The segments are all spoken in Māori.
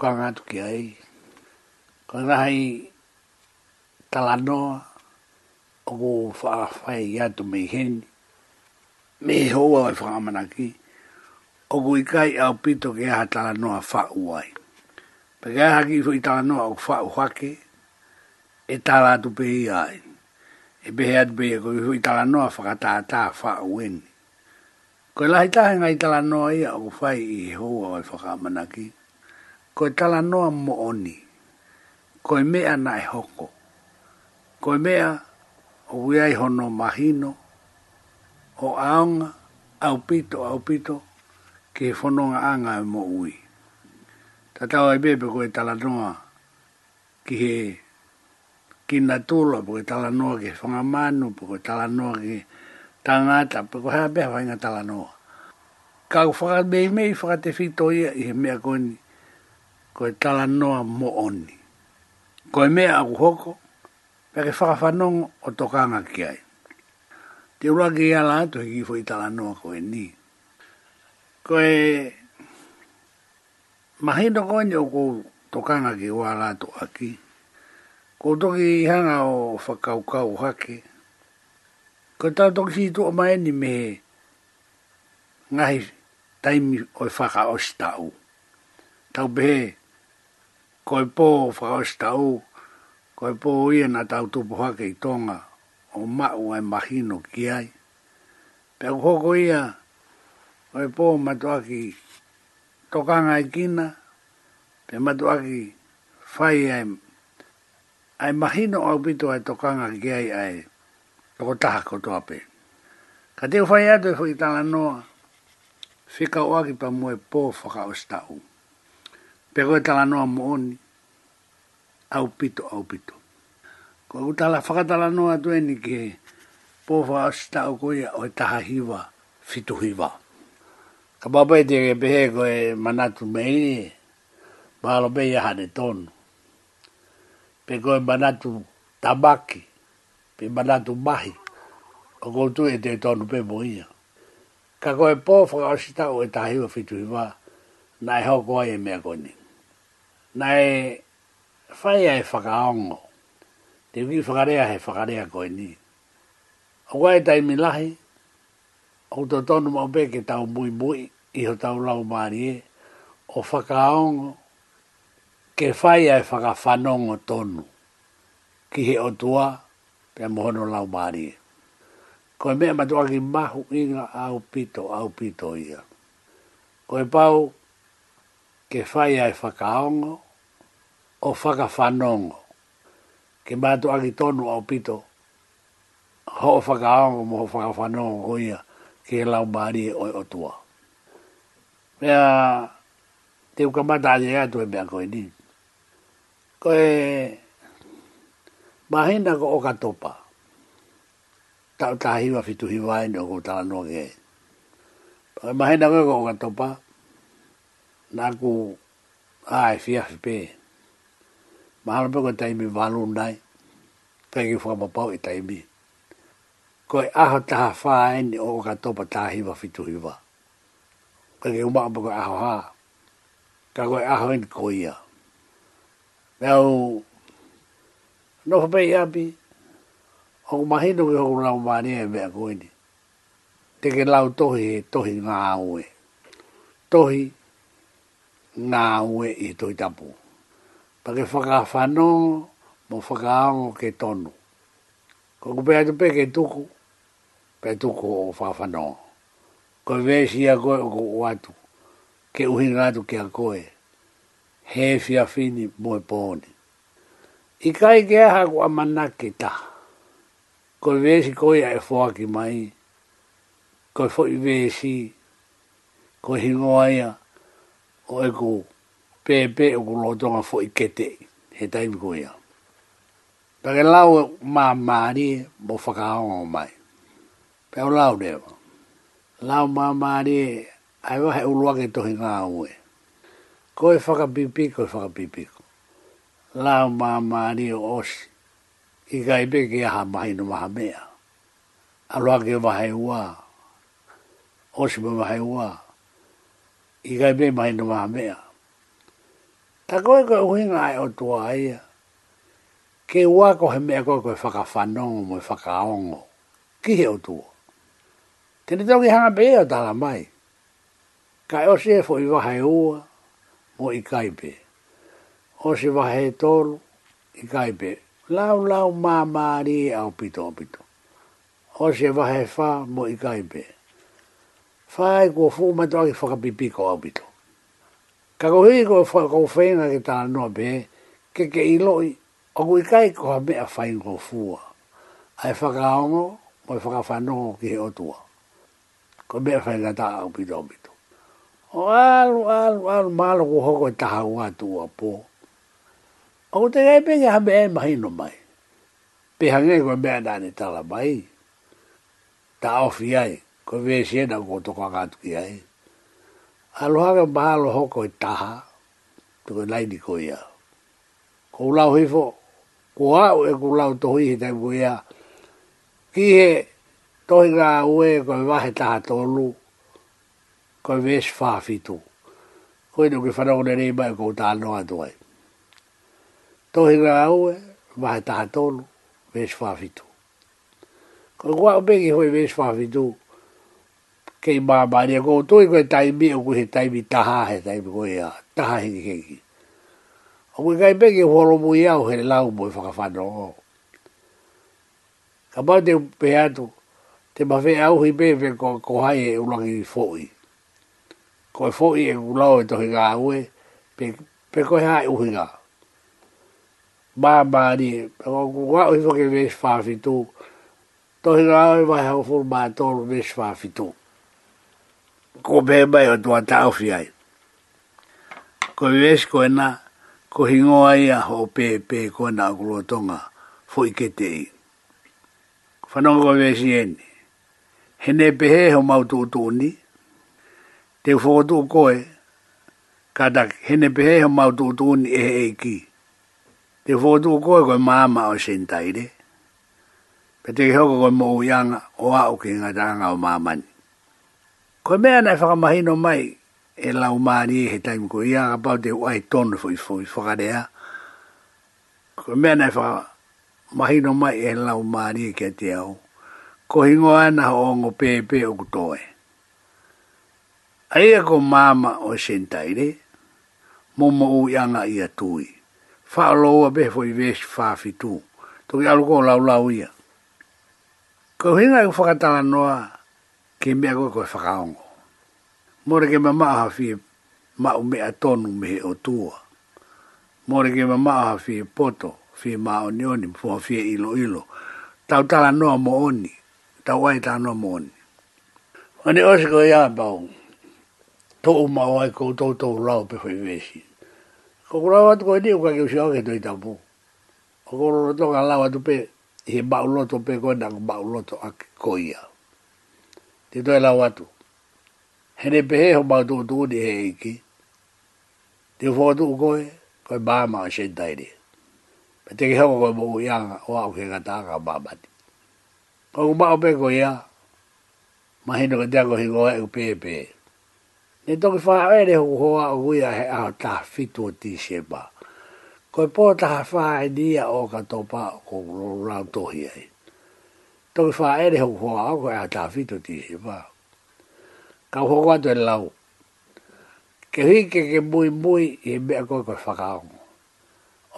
kanga atu ki ai. Ka rahi talanoa o ko whaafai i atu mei hen. Me hoa e whaamana ki. O ko i kai au pito ki aha talanoa whau ai. Pe ki aha ki fui talanoa o whau hake e tala atu pe i ai. E behe atu pe i ko i fui talanoa whakataata whau eni. Ko e lahi tahe ngai talanoa ia o whai i hoa o e ki koe tala noa mo oni, koe mea na e hoko, koe mea o wiai hono mahino, o aonga, au pito, au pito, ke whanonga anga e mo ui. Ta tau ai bebe koe tala noa, ki he kina tula, po koe tala noa ke whangamanu, po koe tala noa ki tangata, po koe hea beha whainga tala noa. Kau whakabei mei whakate fito ia, i he mea koe ko e tala noa mo oni. Ko e mea aku hoko, pe ke whakawhanongo o tokanga ki ai. Te ura ki i ala atu hiki fo i tala noa ko e ni. Ko e mahino koe ni o ko tokanga ki o ala atu aki. Ko toki i hanga o whakaukau hake. Ko e tala toki si o mai me ngahi taimi o whakaosi tau. Tau behe, koe pō whaosta o, koe pō ia nā tau tupu hake i tonga, o mau ai mahino ki ai. Pea kuhoko ia, koe pō matuaki tokanga i kina, pe matuaki whai ai, ai mahino au pito ai tokanga ki ai ai, toko taha kotoa pe. Ka teo whai atu e whai tala noa, whika oaki pa mua e pō whaka pe koe tala noa mooni, au pito, au pito. Ko au tala whakatala noa tue ni ke pōwha asita au koe o e taha hiwa, fitu hiwa. Ka papai e te ke pehe koe manatu meire, maalo me ia hane tonu. Pe e manatu tabaki, pe manatu mahi, o koutu e te tonu pe moia. Ka koe pōwha asita o e taha hiwa, fitu hiwa, nai hau koe e mea koe ni na fai ai whakaongo. Te wiki whakarea he whakarea koe ni. O wai tai mi lahi, o to tonu mau pe ke tau mui mui, iho tau lau maari e, o whakaongo, ke fai ai e whakawhanongo tonu, ki he otua tua, pe mohono lau maari e. Koe mea matua ki mahu inga au pito, au pito ia. Koe pau, ke fai ai whakaongo o whakawhanongo. Ke mato aki tonu au pito, ho o whakaongo mo ho whakawhanongo ho ia ke lau maari e o o tua. Mea, te uka mata aje atu e mea koe ni. Koe, mahena ko o katopa, tau tahiwa fitu hiwa ino ko tala noa ke. Mahena ko o katopa, na ko ai fia pe ma ha pe ko tai mi valu nai pe ki fo ma pau i tai mi ko a ha ta fa ni o ka to pa ta hi va fitu hi va ka ge ma pe ko a ha ka ko a ha ni ko ia nau no fa pe ia pi o ma hi no ko na ma ni e me ko ni te ke lau tohi tohi ngā oe. Tohi ngā ue i toi tapu. Pake whakawhano mo whakaango ke tonu. Ko kupe atu pe ke tuku, pe tuku o whawhano. Ko vesi a koe o ko uatu, ke uhinga atu ke a koe, he fia fini moe pōne. I kai ke aha ku amana ke ta, ko vesi koe a e whaki mai, ko fo i vesi, ko hingoa ia, E o e ko pepe o ko lotonga fo i kete he taimi ko ia. Pake lau e ma maari mo whakaonga o mai. Pe o lau rewa. Lau ma maari ai wahe uruake tohi ngā ue. Ko e whakapipiko e whakapipiko. Lau ma maari o osi. I ka i peke aha mahi no maha mea. Aruake wahe ua. Osi me ua. Osi me wahe ua i kai me mai no mea. Ta koe koe uhinga ai o tua aia, ke ua he mea koe koe whakawhanongo mo i whakaongo, ki he o tua. Tene tau ki hanga pe o tala mai, ka e ose e fo i wahai ua mo i kai pe. Ose wahai tolu i kai pe, lau lau mamari au pito pito. Ose wahai wha mo i kai pe. Ose wahai wha mo i kai pe fai go fu ma to ki fa pipi ko abito ka ko hi ko fa ko fe ki ta no be ke ke i lo o ku kai ko ha e a fai go fu a ai fa ka ono mo fa fa no ki o tua ko be fa ga ta abito abito o al al al mal ko ho ko ta ha wa tua po o te ga pe ga be mai no mai pe ha ne ko be da ni ta la bai ta o fi ai ko ve se na ko to ka ka tu ya e a lo ha ga ba lo ho ko ta ha to ko lai di ko ya ko la ho fo ko a o e ko la to hi ta bu ya ki he to hi ga o e ko ba he ta ha to lu ko ve se fa fi tu ko no ke fa na ne ba ko ta no a to ai to hi ga o e ba he ta to lu ve se fa fi tu ko ko o be ki ho ve se fa fi tu ke ma ma ni ko to ko tai mi o ko tai mi ta ha he tai ko ya ta ha ni ke ki o ko ga be ke ho ro mo ya o he la e o mo fa fa no ka ba de pe a tu te ba ve au hi be ve ko ko ha e u langi fo i ko fo i e u lo o to ga u e pe pe ko ha u hi ga ba ma ni o ko ga o ke ve fa fi tu to ga o ve ha fo ma to ve fa fi tu ko be bai o tua tau fiai. Ko iwesi ko ena, ko hingoa ia ho pe pe ko ena akuro tonga, fo i kete i. Whanonga ko iwesi eni, hene pehe ho mautu utu ni, te ufokotu koe, kata hene pehe ho mautu utu ni e he eki. Te ufokotu koe koe maama o sentaire, pe te hoko koe mo uyanga o au ki ngatanga o maamani ko me ana fa mai no mai e la umani e he taimi ko ia about the white tone fo fo fo ga dea ko me ana fa mai no mai e la umani e ke te au ko hingo ana ho ngo pepe o kutoe ai ko mama o sentaire momo u yanga ia tui fa lo wa be fo i vesh fa fitu to ia lo ko la la ia ko hinga u fa ka noa ke me ko ko fa more ke ma maa hafi ma ume atonu me o tua. More ke ma maa hafi poto, fi maa oni oni, mpo hafi ilo ilo. Tau tala noa mo oni, tau wai tala noa mo oni. Ani osiko ia bau, to u mau ai kou tau tau rau pe fai vesi. Koko rau atu koe ni uka ke usi oke toi tapu. Koko rau atu ka lau atu pe, he bau loto pe koe nang bau loto ake koia. Tito e lau atu he ne pehe ho ma do do de he iki. Te ufo atu u ba ma shen taire. Pe teke hako go bo ya o a ke kata ga ba ba Koe ku ma o be go ya ma hino ka go hi koe u pe pe. Ne toki faa e re hu hoa u ya he aho ta fitu o ti se ba. ko po taha faa e nia o ka to pa ko ro o to hi ai. Toki faa e re hu ho a koe aho ta fitu o ti se ba kau hoko atu e lau. Ke hui ke ke mui mui i he mea koe koe whakaongo.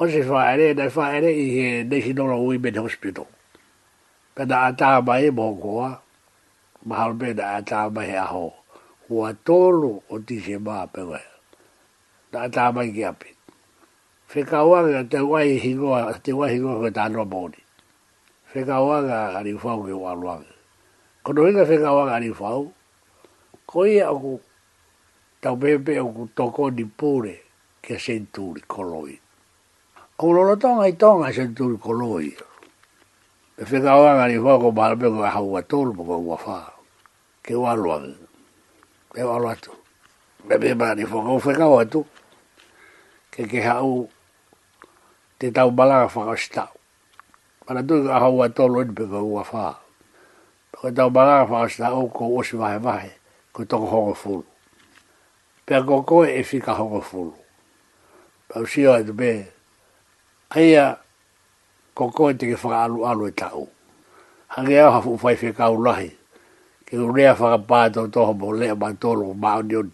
O se whaere, nei whaere i he National Women Hospital. Pena a taha mai e mokoa, mahalo pena a taha mai he aho. Hua tolu o tise maa pewe. Na a taha mai ki api. Whika wanga te wai hingoa, te wai hingoa koe tā noa mauni. Whika wanga ari whau ke wā luanga. Kono inga whika wanga ari whau, koe aku tau bebe aku toko di pure ke senturi koloi. Aku lolo tonga i tonga senturi koloi. E whika oanga ni whako mahalape kua haua tolu pa kua wafa. Ke walua ni. Ke walua tu. Me me maa ni whako whika oa tu. Ke ke hau te tau malanga whaka stau. Mana tu kua haua tolu ni pa kua wafa. Pa kua tau malanga whaka stau kua osi vahe vahe ko toko hoko fulu. Pea koko e fika hoko fulu. Pau sio e tupe, aia koko e teke whaka alu alu e tau. Hange au hafu upai fia kau lahi, ke urea whaka pāta o toho mo lea mai tolo o mao ni o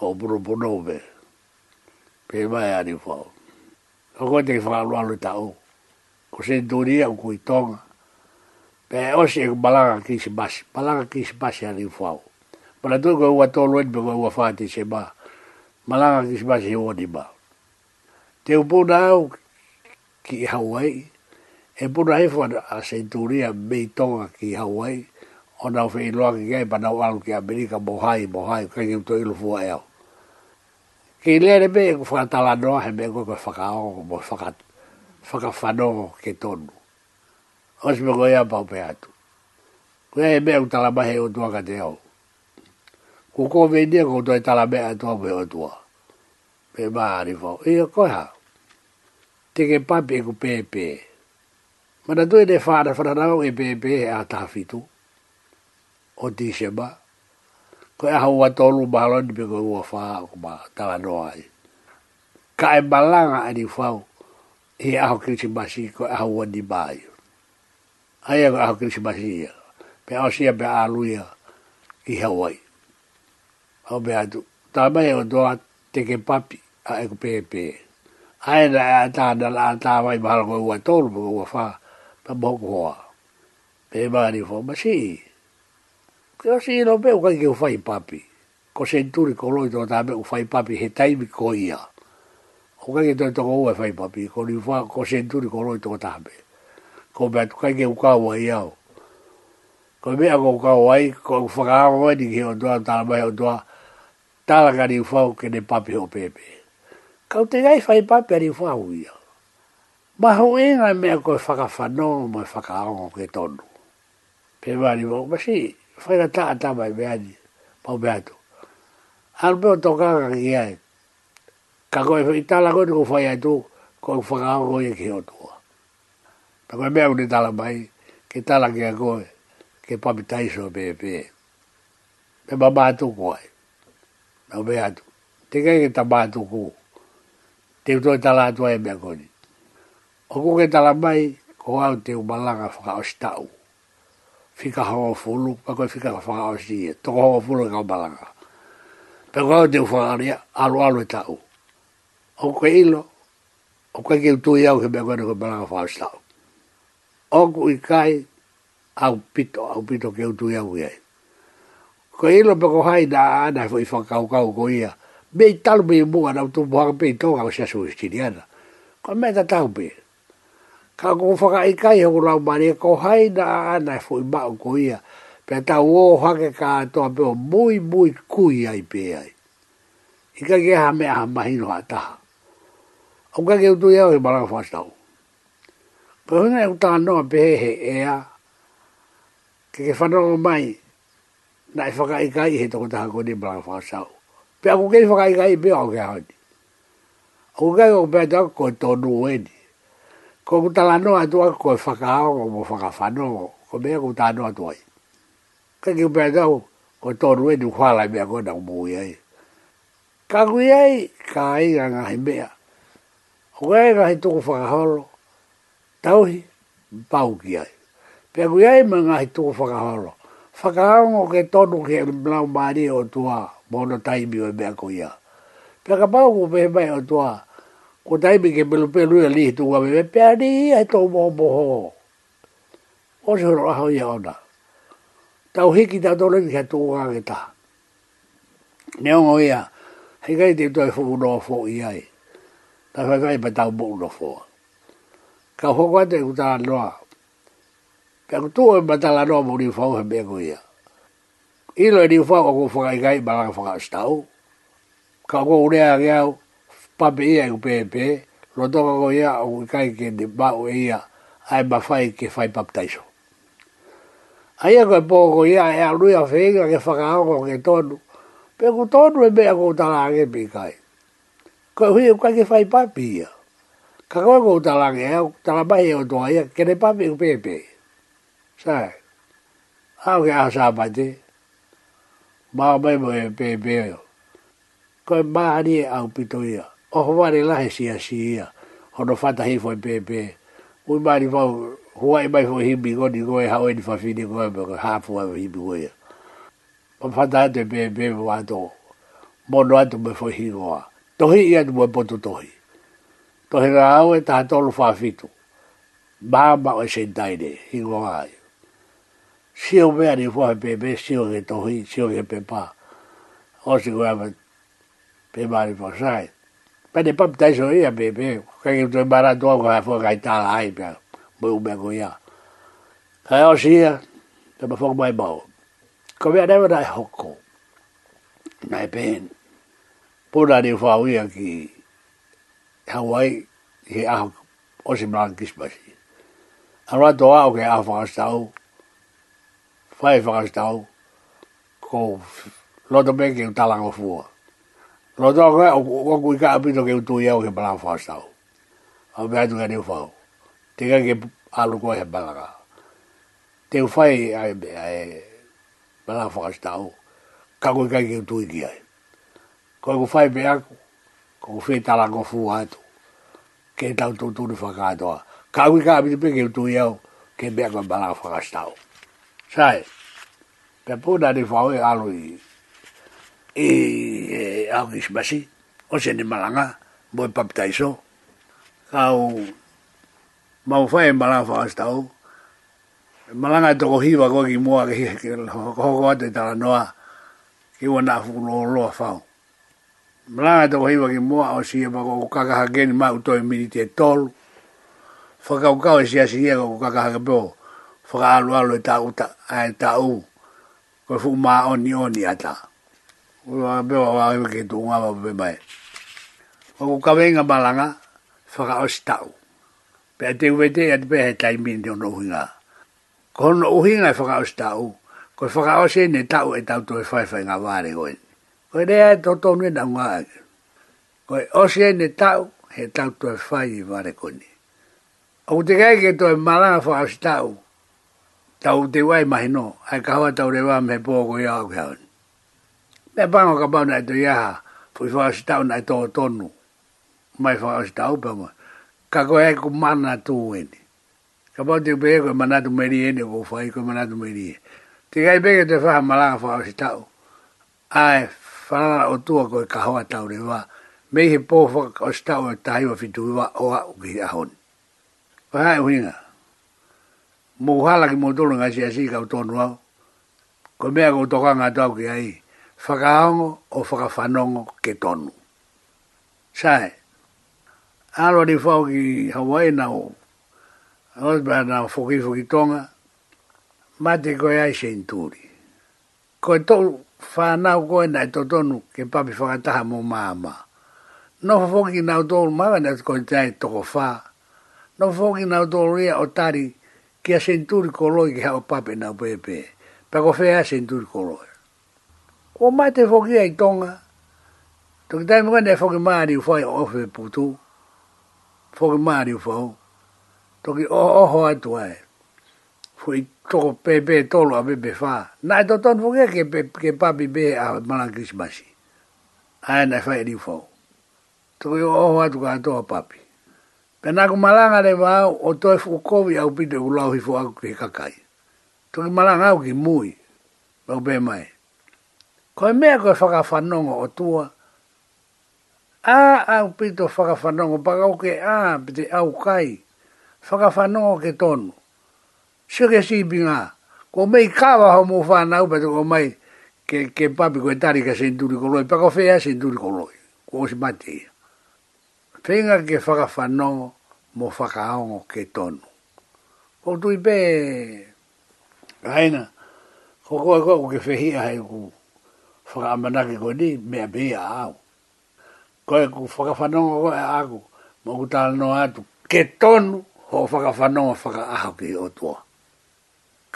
O buru puno ube, pe mai ari fau. Koko e teke whaka alu alu e tau, ko se tūri au kui tonga, Eh, pe e o se balanga ki se basi balanga ki se basi ali fao para to go wato loit be go wa se ba malanga ki se basi o di ba te u po dau ki hawai e po dau e fo a se turia be tonga ki hawai o na fe lo ki ga pa dau alu ki america bo hai bo hai ka ngi to ilu fo ao ki le re be ko fa tala no he be go ko fa ka o ko fa ka fa ka fa no ke tonu Hos me goia pa pe atu. Ko e me uta la mahe o tua kate au. Ko ko me nia ko tua e tala me a tua me o tua. Me maa arifau. Ia koha. Teke pape e ku pepe. Mana tu e ne whaara whanarau e pepe e a tafitu. O ti shema. Ko e hau atolu mahalo ni peko ua whaa ku ma tala noa e. Ka e malanga arifau. Ia hau kiri si masi ko e hau wani maa ai a ho kris ma si pe a si be a lu ia i ha wai ho be a tu ta ba e do a te ke papi a e pe pe ai da a ta da la ta wai ba ko wa to lu wa fa pa bo ko wa pe ba ri fo ma si ke si no be ko ke fa i papi ko senturi ko lo to ta be ko fa i papi he tai bi ko ia ko ke to to ko e fa i papi ko li fa ko senturi ko lo to ta be ko me atu kai ngeu kawa i au. Ko me ako kawa i, ko u whakaama wai ni ke o doa, tala mai o doa, tala ka ni ufau ke ne papi ho pepe. Kau te gai whai papi a ni ufau i au. Ma hau e ngai mea koe whakawhanoa mo e whakaama ke tonu. Pe mani mo, ma si, whai na taa taa mai mea ni, pau mea tu. Alu peo toka ka ngi ai. Ka koe i tala koe ni ufai ai tu, ko u whakaama koe i ke o tu. Tako e mea unita la mai, ke tala ki a koe, ke papitaiso pe e pe. Me ma mātu koe, na ume atu. Te kai ke ta mātu kū, te uto tala atua e mea koni. O kū ke tala mai, ko au te umalanga whaka o stau. Fika hawa fulu, pa koe fika whaka o stie, toko hawa fulu e ka umalanga. Pe ko au te ufangaria, alu alu e tau. O kue ilo, o kue ke utu iau ke mea koni ko umalanga whaka o stau oku i kai au pito, au pito ke utu iau ia. Ko ilo pe hai na ana i whakau kau ko ia. Mei talu mei mua na utu mua pei tonga o sasu i stiriana. Ko mei ta tau pe. Ka ko whaka i kai hau rau mani ko hai na ana i fwoi mao ko ia. Pe ta uo hake ka atoa peo mui mui kui ai pe ai. Ika ke ha mea ha mahino ha taha. Au kake utu iau i marang whastau. Pohunga e utaha noa behehe ea, ke ke whanau mai, na e whakaikai he toko taha kone mara whasau. Pea ko kei whakaikai me o ke haoni. O kei o pea tau koe tonu ueni. Ko kutala noa tua koe whakaao mo whakawhanau, ko mea kutala noa tuai. Ke kei o pea tau koe tonu kwa lai mea kona umu iai. Ka kui ai, ka ai ngā ngahi mea. Ko kei ngahi tuku whakaholo, tauhi pau ki ai. Pea kui ai mga hi tuko whakahoro. Whakaongo ke tonu ke lau maari o tua mono taimi o mea kui a. Pea ka pau kupe he mai o tua ko taimi ke pelu pelu e lihi tuko me pea ni hi to mo mo ho. O se horo aho ia ona. Tau hiki tau tonu ki ha tuko kangeta. Neongo ia, hei kai te toi fuku noa fuku i ai. Tau hei kai pa tau mo noa fuku ka hoko ate ku e tala noa. Pea ku tuwe ma tala noa mo ni fau hebe ko ia. Ilo ri e ni ko fo whakai kai ba langa whaka stau. Ka ako urea ke au, pape pe pe ku pepe, rotoka ko ia o ku kai ke de ba e ia, ai ba fai ke fai paptaiso. Ai ako e poko ko ia, e alui a whenga ke whakaoko ke tonu. Pea ku tonu e mea ko tala ake pi kai. Ko hui e ka ke fai papi ia ka kawa ko ta lang ya ta la bai e o do ya ke ne pa pe pe pe sa ha ke a sa ba de ba ba mo e pe pe yo ko ba ri e a u pito ya o ho ba re la he si a si ya ho no fa ta he fo pe pe u ba ri fo ho ai ba fo hi bi go di go e ha o di fa fi di go e ba ha fo a hi bi go ya o fa ta de pe pe wa do mo no a tu me fo hi go a tohi ya tu me po tu tohi to he rao e taha tolu wha fitu. Bāma o e sen taide, hingo ai. Sio mea ni fua he pepe, sio ke tohi, sio ke pepa. O si koe ama pe maari fua sai. Pene pap taiso ia e pepe, kai ke tue mara tua koe hae fua kai tala ai pia, mui ume ko ia. Kai o si ia, te ma fua mai mau. Ko mea nema nai hoko, nai pen. Puna ni fua uia ki ii hawai he a o se mlan kispasi. A rā toa o ke a whakastau, whai whakastau, ko loto me ke utalanga fua. Loto a koe, o kui ka apito ke utu iau ke mlan whakastau. A me atu ke niu Te ka ke alu koe he balaka. Te whai a e mlan whakastau, ka kui ka ke utu iki ai. Koe ku whai me aku, ko fe tala ko fu ato ke tau tu tu ni faka ato ka wi ka bi pe ke tu yo ke be ka bala faka stao sai pe po da ni fa we alu i e a ni shbasi o se ni malanga bo pa pta iso ka u ma fa e bala faka stao malanga to ko hiwa ko ki mua ke ko ko ate tala noa ki wana fu lo lo fao Mlanga te kohi waki mua o siya e pa koko kakaha geni ma uto e mini te tolu. Faka ukao e siya siya koko kakaha ke po. Faka alu alu e ta uta, e u. Koe fuku maa oni oni ata. Ulo a bewa wa ewe ke tu unga wapu bebae. Koko kawenga malanga, faka o si tau. Pe a te uwe te e atipe he tai mini te ono uhinga. Kono uhinga e faka o si tau. Koe faka o si ene tau e tau to e fai fai ngā wāre goeni. Koe rea e toto nui e na ngā ake. Koe osi e ne tau, he tau tue whai i vare koni. O te kai ke toi marana wha asi tau, tau te wai mahi no, ai kawa tau rewa me pōko i au ke haun. Me pango ka pau nai tu iaha, pui wha asi tau nai tō tonu, mai wha asi tau pa mo, ka koe e ku mana tū eni. Ka pau te upe e koe manatu meri eni o kou whai, koe manatu meri e. Te kai peke te wha marana wha asi tau, ai whanara o tua koe ka hoa tau rewa, mei he pōwhaka o stau e taiwa fituiwa o a uki a hon. Whahae huinga, mō hala ki mō tōru ngā si asi ka utonu au, ko mea ko toka ngā tau ki ai, whakaongo o whakawhanongo ke tonu. Sae, alo ni whau ki Hawaii na o, Osbara na o whukifu tonga, mate koe ai sein ko to fana koe nai tō tonu ke papi whakataha mō māma. No whoki na tōru māma nai koe tēi tōko whā. No whoki na tōru ia o tari ki a senturi ko loi ki hao papi nau pēpē. Pako whea senturi ko loi. Ko mai te whoki ai tonga. Tō ki tēi mga nai ma māri fo whai o whe putu. Whoki māri u whau. Tō ki ai to ai foi to pe pe to lo be fa na to ton foge ke pe ke pa bi be a mala christmas a e na fa di e fo to yo o wa to ga to pa pi pe na ku mala le va o to e fu ko ya u pi de ulau hi fo a ke ka kai to ku mala nga u ki mui ba be mai ko me ko fa ka fa o tua a a u pi to fa ka fa no pa ka o ke a pe au kai fa ka fa ke tonu. Sige si binga. Ko mai kawa ho mo fa na u ko mai ke ke papi ko tari ka sen duri ko loi pa ko fea sen duri ko loi. Ko si mate. Fenga ke fa fa no mo fa ka ongo ke tonu. Ko tu i be. Aina. Ko ko ko ko ke fehi a hai ku. Fa ka mana ke ko ni me be a au. Ko e ku fa ka fa no ko e a ku. Mo ku tal no atu ke tonu ho fa ka fa no fa ka a ke o tuo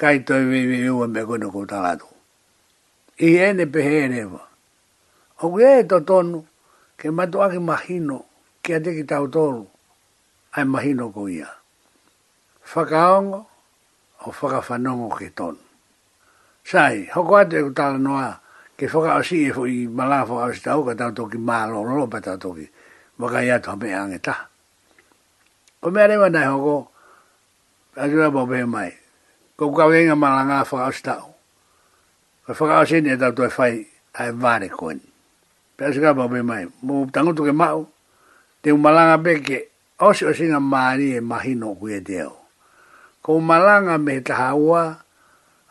kai toi vi vi u me ko ko ta i ene pe he ne va o ge to tonu ke ma to ake mahino ke ate ki tau tonu ai mahino ko ia whakaongo o whakawhanongo ke tonu sai hoko ate e ku tala noa ke whaka o si e fo i malafo a si tau ka tau toki malo lolo pa tau toki waka i ato hape ange ta ko mea rewa nai hoko Ajua bobe mai ko ka venga malanga fa asta fa fa ase ni da do fai ai vare koin pe se ka ba be mai mo tango to ke ma te un malanga be ke o se o singa mari e magino ku e deo ko malanga me ta hawa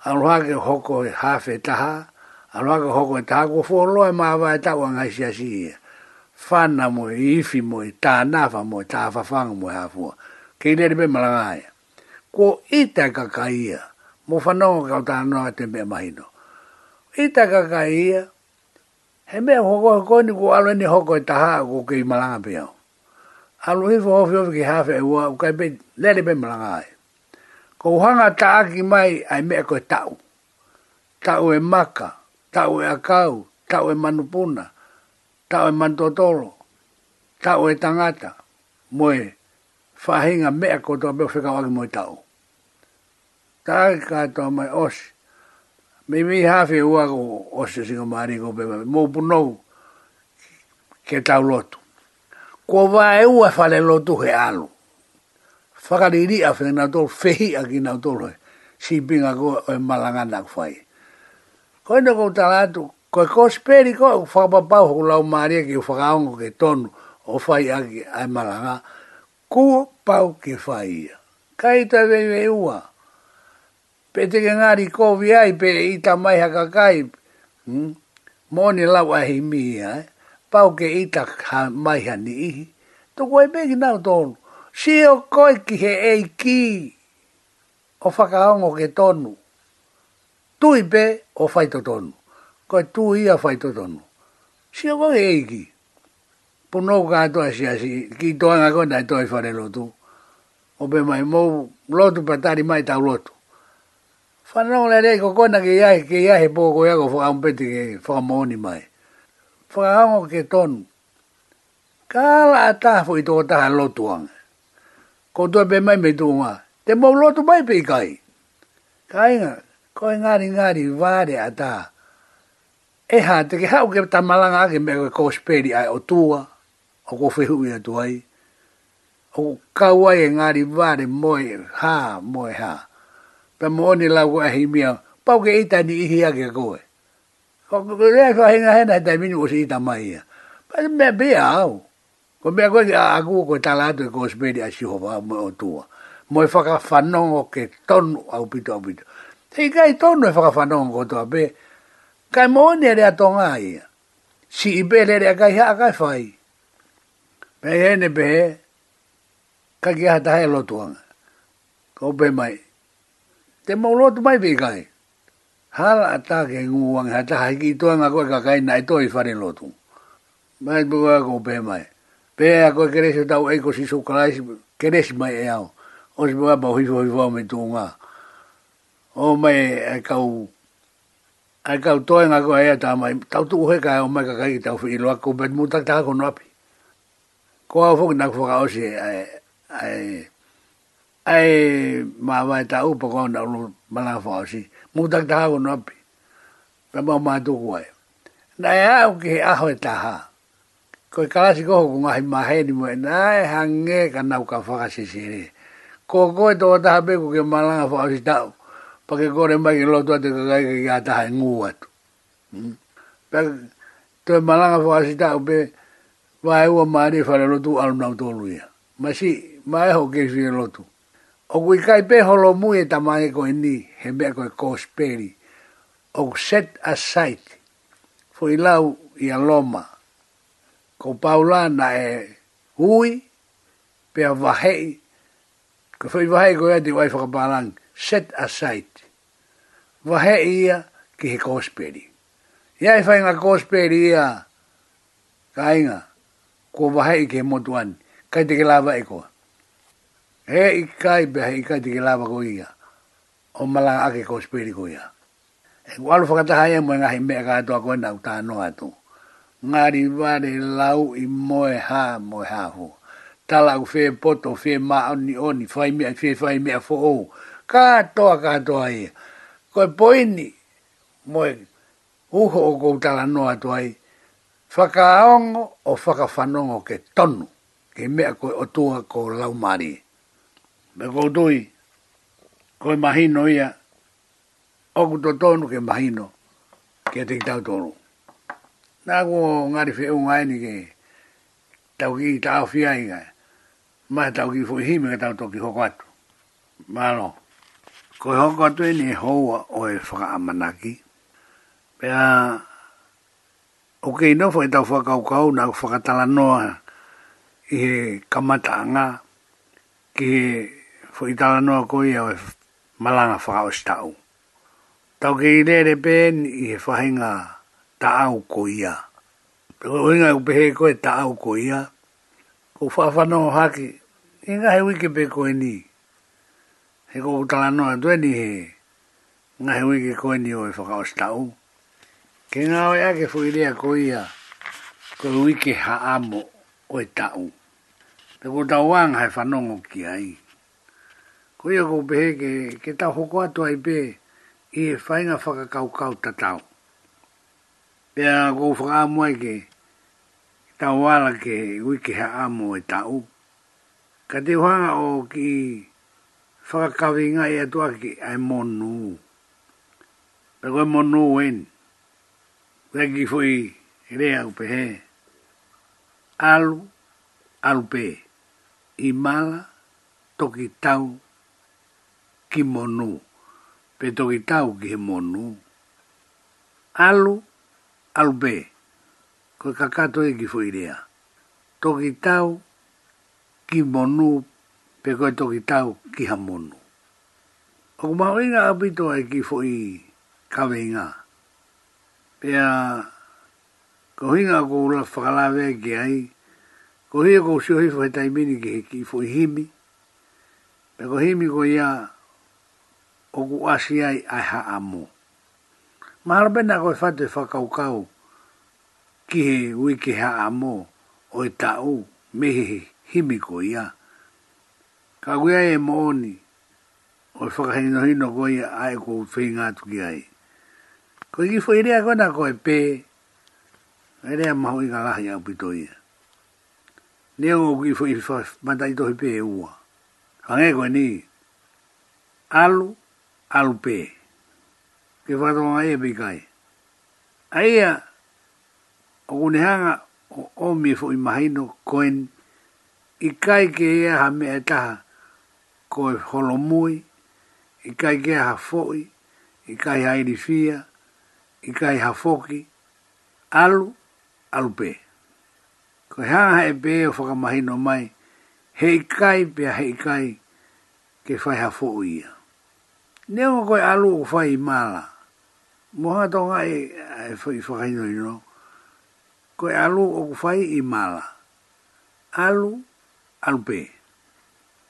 aloha ke hoko e hafe taha, aloha ke hoko e taha, ko lo e maha vai e taua ngai si asi ia. E whana mo i e ifi mo i tā nafa mo i tā fafanga mo i hafua. Kei lere pe malanga aia ko ita ka kaia mo fanong ka ta no te me maino ita ka kaia he me ho ko ko ni ko alo ni ho ko e ta ha ko ke malanga pe ao alo i fo fo ki ha fe wa e ka be le le be malanga ai ko hanga ta ki mai ai me ko ta u ta u e maka ta u e akau ta u e manupuna ta u e mantotolo ta u e tangata moe fahinga mea kotoa beo whekawagi moe tau tāke kātoa mai osi. Mi mi hawhi ua ko osi e singa maari ko pe mami. Mō punou ke tau lotu. Ko vāe ua whale lotu he alu. Whakariri a whenga tōru whehi a ki nau tōru he. Si pinga ko e malangana ku whai. Ko ina ko talatu, ko e kosperi ko, whakapapau ho lau maari ki whakaongo ke tonu o whai a ki ai malangana. Ko pau ki whai ia. Kaita vei vei ua. Kaita vei vei ua pe te ke ngāri kōwi ai, pe i ta mai haka kai, mōne hmm? lau ahi mi ai, eh? pau ke i ta mai hani ihi, tō koe pēki nau tonu, si o koe ki he ei ki, o whakaongo ke tōnu, tui pe o whaito tonu, koe tū ia whaito tōnu, si o koe ei ki, Puno ka atoa si asi, ki toanga kona atoa toi whare lotu. Ope mai mou, lotu patari mai tau lotu. Whanau le rei kona ke iahe, ke iahe pōko ko fa un pete ke whakamoni mai. Whakahango ke tonu. Kala ala a i tōko taha lotu anga. Ko to pe mai me tūngā. Te mou lotu mai pe kai. kai. nga inga, ko i ngāri ri vāre a tā. E ha te ke hau ke tamalanga ake me ko speri ai o tua. o ko whehu i atu ai. O kauai e ngāri vāre moe hā, moi ha Moe hā pe moni la wa hi mia pa ke ita ni hi ya ke ko ko ko le ko hi na hena ta minu si ta mai ya pa me be au ko me ko a ku ko ta la to e ko spedi a si ho va mo e tu mo fa e ka fa no ke ton au pito au pito te ka i ton no fa ka fa no ko to be ka moni le ato ngai si i bele le ka ha ka fai pe ene be ka ki ha ta he lo tuanga ko be mai te maulo tu mai pe kai Hala la ta ke ngu wang ha ta ha ki to nga ko e ka kai nai i fare lo tu mai bu ga ko pe mai pe a ko kere tau e ko si su kai kere mai e ao o si bu ga bo hi fo fo me tu o mai e ka e u a ka e u to nga ko mai tau tu he ka o mai ka kai tau fi lo ko pe mu ta ta ko no api ko a fo na fo ga o si ai ai ai ma vai ta u pokon na lu mala fo si mu tak ta ko no pi ta ma ma tu ko na ya e u ke a ho ta ha ko ka si ko ko ma ma he e ni mo na e hange ka na u ka fa si si ni ko ko to ta be ko ke mala fo si ta pa ke ko re ma ke lo to te ka ke ya ta ha ngu wa tu hmm? pa to mala fo si ta u be vai u ma ni fa lo tu al na to lu ya ma si ma ho ke si lo tu O kui kai pe holo mui e tamai ko e ni, he mea ko e kōsperi. O set aside, fo i lau i a loma. Ko paula na e hui, pe a vahei, ko fai vahei ko e te wai whakapalang, set aside. Vahei ia ki he kōsperi. Ia e whainga kōsperi ia, ka inga, ko vahei ki he motuani, kai te ke lava e koa he i kai be i kai te lava ko ia o mala ake ko spiri ko ia e ku alu whakata hai e moenga he mea kato a koe na uta atu tu ngari vare lau i moe ha moe ha ho tala u fe poto fe ma oni oni fai mea fe fai mea fo o kato a kato a ia koe poini moe uho o kou tala noa tu ai whakaongo o whakawhanongo ke tonu ke mea koe o tua ko lau marie me koutui, koe mahino ia, oku to tonu ke mahino, ke te kitau tonu. Nā ku ngāri whi unga aini ke, tau ki tau whia inga, ma tau ki fuhi me tau toki hoko atu. Mālo, koe hoko atu e ni e houa o e whaka amanaki, pia, Ok, no foi tau fa kau kau na katala noa i kamata nga ki fo i tala noa koi au e malanga whaka o stau. Tau ke i lere pēn i he whahinga ta au koi a. Pero uinga u pehe koe ta au koi a. Ko whawhano haki, i ngā he wiki pe koe ni. He ko utala noa tue ni he. Ngā he wiki koe ni o e whaka o Ke ngā oi ake fo i lea koi a. Ko wiki haamo koe tau. Pe ko tau wang hai whanongo ki ai koia ko pehe ke, ke tau hoko atu ai pe i e whainga whakakaukau ta tau. Pea ko whakaamu ai ke tau wala ke wiki ha amo e tau. Ka te whanga o ki whakakawi ngā i atu aki ai monu. Pea koe monu wen. Pea ki fui rea ko pehe. Alu, alu pe. I mala toki tau ki monu, pe toki tau ki he monu. Alu, alu be, koe kakato e ki fuirea. Toki tau ki monu, pe koe toki tau ki ha monu. O kumawinga apito e ki fui kawinga. Pea, ko hinga ko ula whakalawe ki ai, ko hia ko siohifu he mini ki fui himi, pe ko himi ko ia, o ku asi ai ai ha amu. Mahalo pena koe fatu e whakaukau ki he wiki ha amu o i tau mehe he himi ia. Ka kuia e mooni o i whakahino hino ko ia ai ko whi ngātu ki ai. Ko i fo i rea kona koe pē, e rea maho i ka lahi au pito ia. Nia ngō ki fo i fo matai tohi pē e ua. Hangai koe ni, alu, alupe. Ke whatonga ia pikai. A ia, o kunehanga o omi fo i mahino koen, i kai ke ia ha mea taha koe holomui, i kai ke ia ha foi, i kai ha irifia, i kai ha foki, alu, alupe. Ko hanga e pe o whakamahino mai, hei kai pia hei kai ke whaiha fo uia. Nego o koe alu o whai mala. Moha tonga e, e fai fai no no. Koe alu o fai i mala. Alu, alu pē.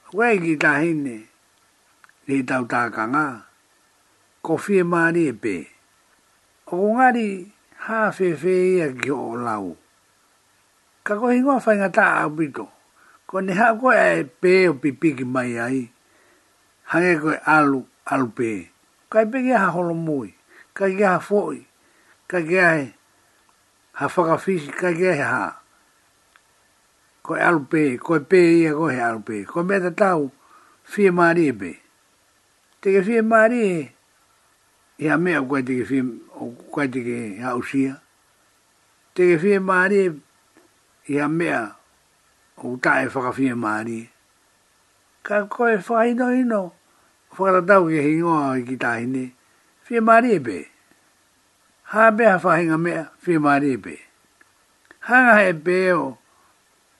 Koe e ki tā hine, le tau tā ka nga. Ko whie maari e pē. O ko ngari, hā whewhe ia ki o lau. Ka koe hingoa whai ngā tā apito. Ko ne hā koe e pe o pipiki mai ai. Hange koe alu, alupe. Kai pege ha holo mui, kai ge ha foi, kai ge ha whakawhisi, kai ge ha ko alupe, koe pe ia kohe alupe. Koe mea te tau, fie maari e pe. Teke fie maari e, ia e mea koe teke fie, koe teke hausia. Teke fie maari e, ia e mea, o tae whakafie maari. Ka koe whaino ino whakaratau ke hei ngoa i ki tāhine, whia maria pē. Hā pē ha whahinga mea, whia maria pē. Hanga hei pē o,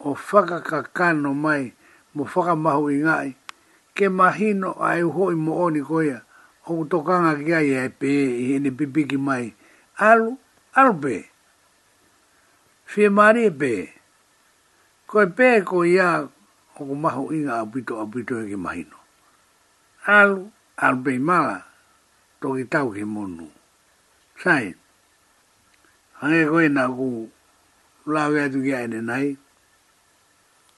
o whakakakano mai, mo whakamahu i ngai, ke mahino a e hoi mo oni koia, o tokanga ki ai e pē i hene pipiki mai, alu, alu pē. Whia maria pē. Koe pē ko ia, o mahu inga apito apito e ke mahino al alu pei mala toki ki monu. Sai, ange koe nā ku lawe atu ki aene nai,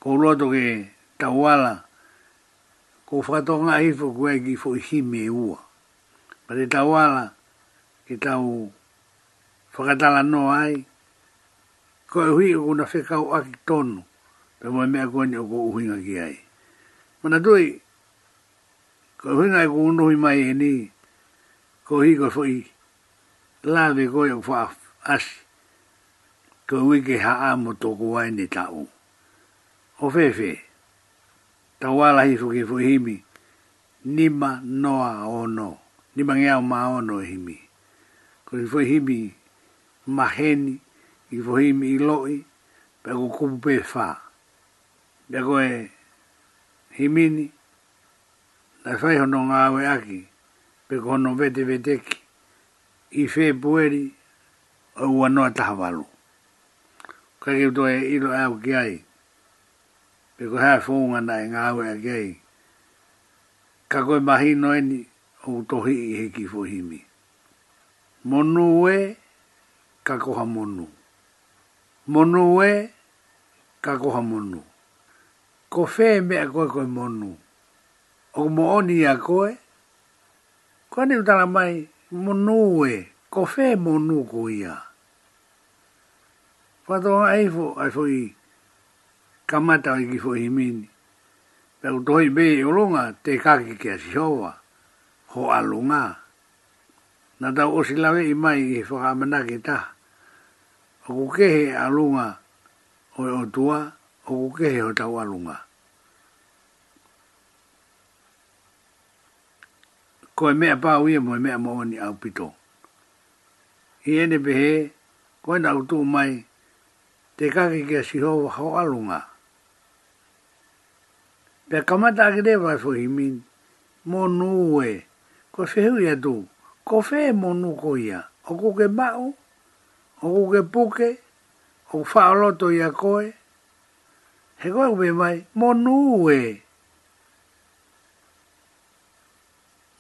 ko loa toki tau ala, ko whato ngā hifo kue ki fo i me ua. Pa te tau ala, ki tau whakatala no ai, ko e hui kuna whekau aki tonu, pe mo mea koe ni o ko uhinga ki ai. Mana tui, ko hui nai e ko uno hui mai ni ko hi ko fo la ve ko yo fa as ko wi ke ha a to ko wai ni ta u o fe fe ta wa la hi fu ki fu hi mi ni ma no a o no ni e ma ngia ma o no hi mi ko hi fu hi mi ma hen i fu hi mi lo i pe ko ku pe fa ya ko e hi mi ni lai fai hono ngā aue aki, pe ko hono vete veteki, i fē pueri, o ua noa taha walu. Kai ke utoe ilo au ki ai, pe ko hea fōunga na i ngā aue aki ai, ka koe mahi noeni, o utohi i heki fōhimi. Monu e, ka koha monu. Monu e, ka koha monu. Ko fē mea koe koe Monu o mooni a koe. Ko ane utala mai, monu kofe ko fe monu ko ia. Fato a eifo, ai i, kamata i ki i mini. Pelo tohi be i ulunga, te kaki kia si hoa, ho alunga. Na tau o si lawe i mai i fo ki ta. O kukehe alunga, o tua, o kukehe o tau alunga. ko me mea pāu ia mo e mea maoni au pito. I ene pehe, ko e nau tō mai, te kake kia sirova hau alunga. Pe kamata ake te wai fuhi min, mō nūwe, ko whehu ia tū, ko fe mō nū ko ia, o ko ke mau, o ko ke puke, o whaoloto ia koe, he koe ube mai, mō nūwe, mō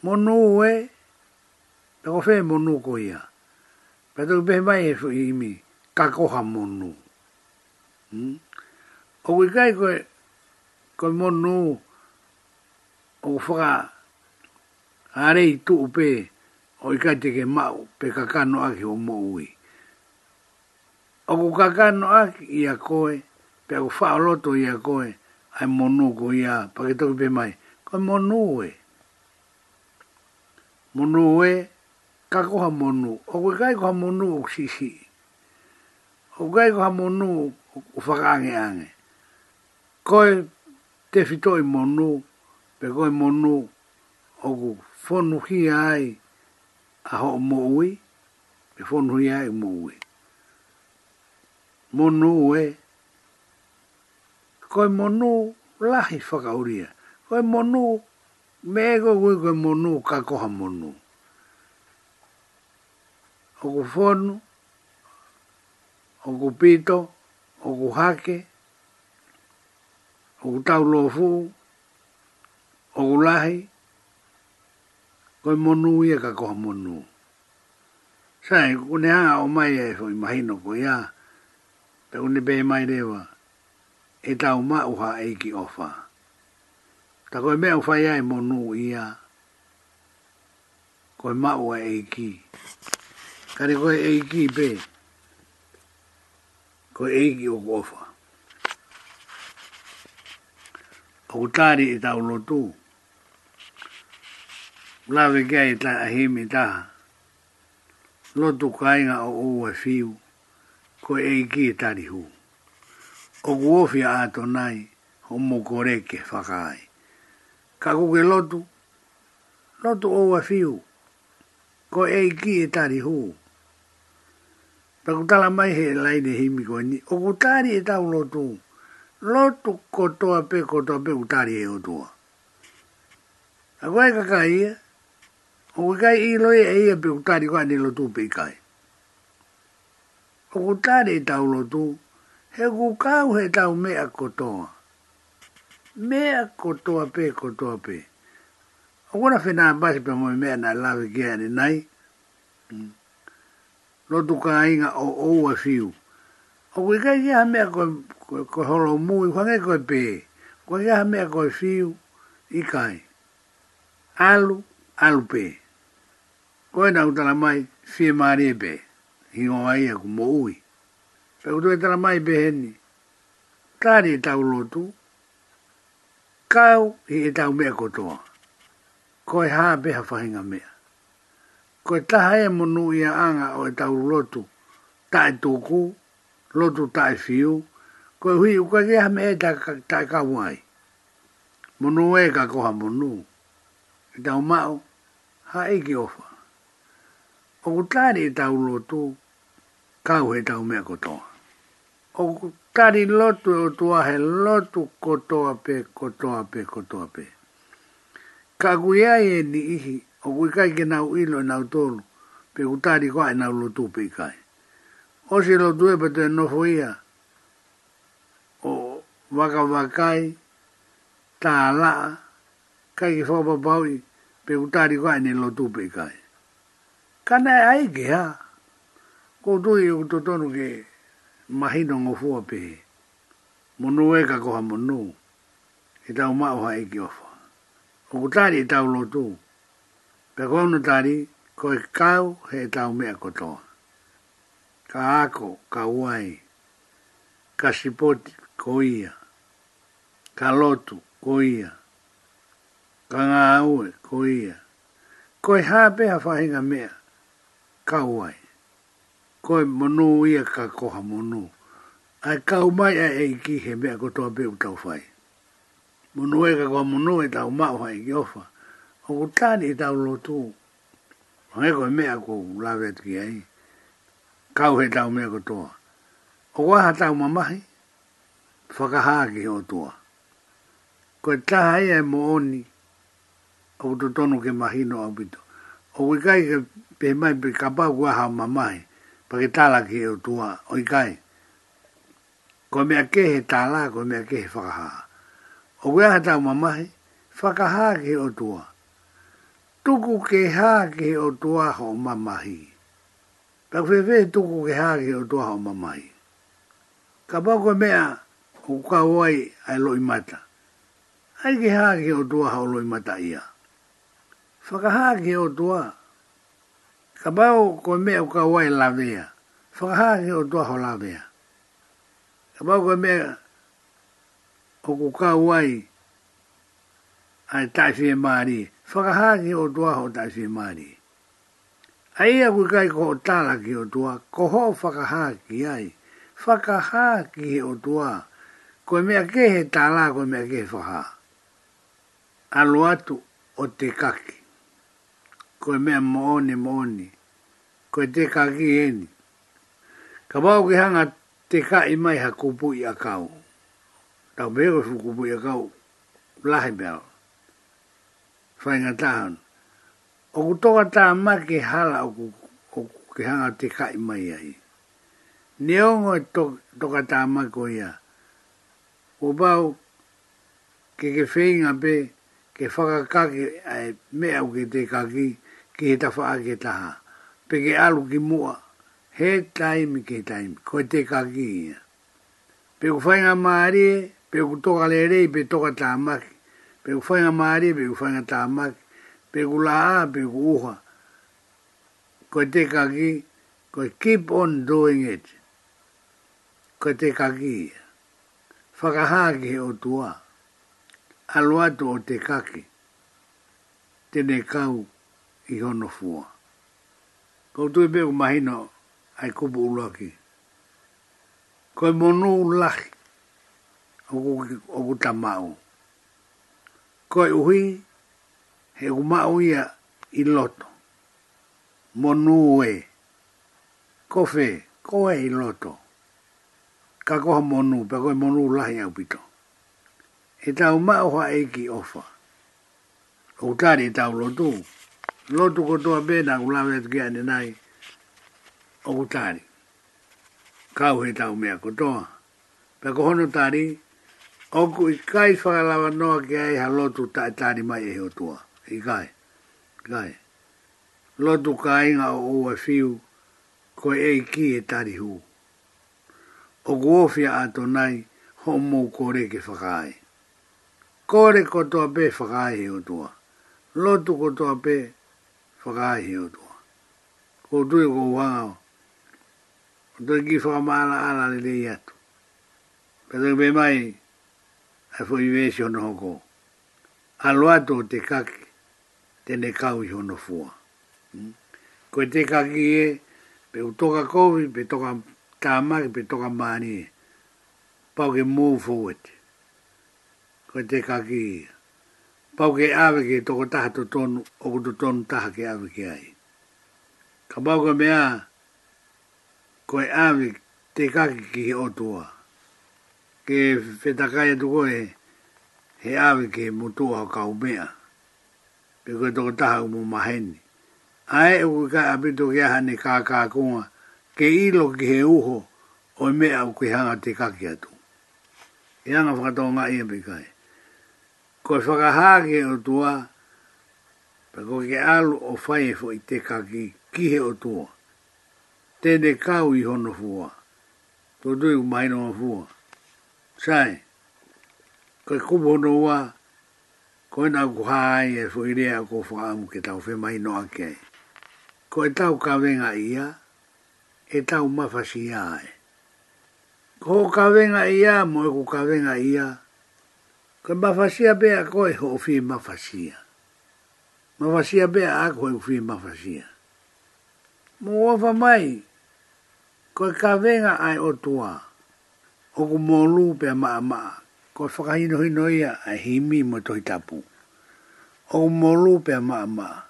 monu e te fe monu ko ia pe te be mai e i mi ka ko ha monu hmm? o ki kai ko ko monu o fra are i tu pe o i kai te ke mau pe ka kano aki o mo ui o ku ka kano aki i a koe pe o fa o loto i a koe ai monu ko ia pa ke toki pe mai ko monu e monu e ka koha monu. O koe kai koha monu o sisi. O kai koha monu o whakaange ange. Koe te fitoi monu, pe koe monu o ku whonu hi ai a ho mo ui, pe whonu hi ai mo ui. Monu e, koe monu lahi whakauria. Koe monu me go go go monu ka ko ha monu o go fonu o go pito o go hake o tau lo fu o go lahi ko monu ye ka ko monu sai ko ne ha o mai e fo imagino ko ya pe un be mai rewa e tau ma u e ki ofa. Ta koe mea whai ai mo nō ia. Koe maua e ki. Kare koe e ki be. Koe e o kofa. O kutari e tau lotu. Lawe kia e ta ahimi taha. Lotu kainga o o e fiu. Koe e ki e tarihu. O kuofi a atonai. Homo koreke whakai ka kuke lotu, lotu o wa fiu, ko e ki e tari huu. Pakutala mai he laine himi koe ni, o kutari e tau lotu, lotu kotoa pe kotoa pe kutari e otua. A koe kaka ia, o kai i loe e ia pe kutari koe ni lotu pe kai. O kutari e tau lotu, he kukau he tau mea kotoa mea kotoa pe kotoa pe. O kona whena basi pe mo mea na lawe ke ane nai. Lotu mm. ka inga o oua fiu. O kui kai ki ha mea koe ko, ko holo mui, whangai koe pe. Koe ki ha mea koe fiu, i kai. Alu, alu pe. Koe na utala mai, fie maari e pe. Hingo ai e kumo ui. Pe utu e tala mai pe heni. Tari e tau Tari e tau lotu kau i e tau mea kotoa. Ko e hā beha whahinga mea. Ko e taha e monu i a anga o e tau lotu. Ta e tōku, lotu ta e Ko e hui uka kia me e ta, ta e kawai. Monu e ka koha monu. I tau mao, ha e ki ofa. O kutari e tau lotu, kau e tau mea kotoa. O kutari kari lotu o tua he lotu kotoa pe, kotoa pe, kotoa pe. Ka kuiai e ni ihi, o kuikai ke nau ilo e nau tolu, pe utari kua e nau lotu pe ikai. O si lotu e pato e nofo ia, o waka wakai, taa laa, kai ki fopa paui, pe utari kua e ni lotu pe ikai. Kana e aike ha, koutui e kutotonu ke, ke, mahino ngo fua pehe. Monu e ka koha monu. E tau mao ha eki ofa. O kutari e tau lotu. Pe kono tari, ko e kau he e tau mea kotoa. Ka ako, ka uai. Ka sipoti, ko ia. Ka lotu, ko ia. Ka ngā aue, ko ia. Ko e hape ha whahinga mea, ka uai koe monu ia ka koha monu. Ai kau mai ai e ki he mea kotoa pe u tau whai. Monu e ka koha monu e tau mau hai ki ofa. O ku e tau lotu. O e koe mea ko lawe atu ki ai. Kau he tau mea kotoa. O waha tau mamahi. Whakaha ki o tua. Koe taha ia e mooni. O ku tutonu ke mahino abito. O ku kai ke pe mai pe kapau waha mamahi pake tala ki o e tua oikai. Ko mea ke he tala, ko mea ke he whakaha. O kwea he tau mamahi, whakaha ki o tua. Tuku ke ha ki o tua ho mamahi. Pak whewe tuku ke ha ki o tua ho mamahi. Ka pako mea kuka wai ai loi mata. Ai ke ha ki o tua ho loi mata ia. Whakaha ki o tua ho ka bao ko me o ka wai la vea fa ha o doa ho la vea ka bao ko me o ku wai ai tai fi mari fa ha o doa ho tai fi mari ai a ku kai ko tala ki o tua. ko ho fa ki ai fa ha ki o tua. ko me ke he tala ko me ke fa ha aluatu o te kaki koe mea moone moone, koe te kaki heni. Ka pau ki hanga te ka i mai ha kupu i a kau. Tau pego su kupu i a kau, lahi pēo. Whainga tahan. O ku toka tā ma ki hala o ku, o ku ki hanga te ka i mai ai. Ni ongo e to, toka tā ma ko ia. O pau ke ke whainga pe, ke whakakake ai mea o te kaki. Ke ki he tawha a ke taha. Pe ke alu ki mua, he taimi ke taimi, ko te kaki ia. Pe ku whainga maare, pe ku toka le rei, pe toka tā maki. Pe ku whainga maare, pe ku whainga tā maki. Pe ku laa, pe ku uha. Ko te kaki, ko keep on doing it. Ko te kaki ia. Whakahaki he o tua. Aluatu to te kaki. Tene kau. Tene kau i hono fua. Kau tui pe o mahino ai kupu uloki. Koi monu ulahi o ku tamau. Koi uhi he u umau ia i loto. Monu ue. Kofe, koe i loto. Ka koha monu, pe koi monu ulahi au pito. He tau mau ha eiki ofa. Ou tari e tau lotu. Ou lotu ko toa na ku lawe atu kia nai oku tari. Kau he tau mea ko toa. Pe ko hono tari, oku i kai whakalawa noa ki ai ha lotu ta tari mai e o tua. I kai. kai. Lotu ka inga o ua fiu ko e ki e tari hu. Oku a to nai ho mou kore ke whakai. Kore ko toa pe whakai he o tua. Lotu ko toa pe whakaahi o tua. o. O tui ki whakamaala ala le lei atu. Pero mai, a fwoi wesi hono hoko. Alo ato te kaki, te ne kau i hmm? Ko te kaki e, pe utoka kovi, pe toka tamaki, pe toka maani e. ke mou fowet. Ko te kaki e pau ke awe ke toko taha to tonu, oku to tonu taha ke awe ke ai. Ka pau ke mea, koe awe te kake ki he otua. Ke whetakai atu koe, he awe ke motua ha kau mea. Pe koe toko taha umu maheni. Ae uku ka apito ke aha ne kaka kunga, ke ilo ki he uho, oi mea uku hanga te kake atu. E anga whakatau ngai e pe kai ko ga whakahāke o tua, pa ko ke al o fai fo i te kaki, ki he o tua. Tēne kau i hono fua, tō tui u maino a Sai, ko kubo no wā, ko na nā kuhā ai e fo i rea ko whaamu ke tau whe maino a ke. Ko e tau ka venga ia, e tau mawhasi e Ko ka venga ia, mo e ko ka venga ia, ko ka venga ia, Ka mawhasia bea a koe ho whi mawhasia. Mawhasia bea a koe ho whi mawhasia. Mo wafa mai, koe ka venga ai o tua, o ku mō lūpe a maa maa, koe whakahino hino ia a himi mo toi tapu. O ku mō lūpe a maa maa.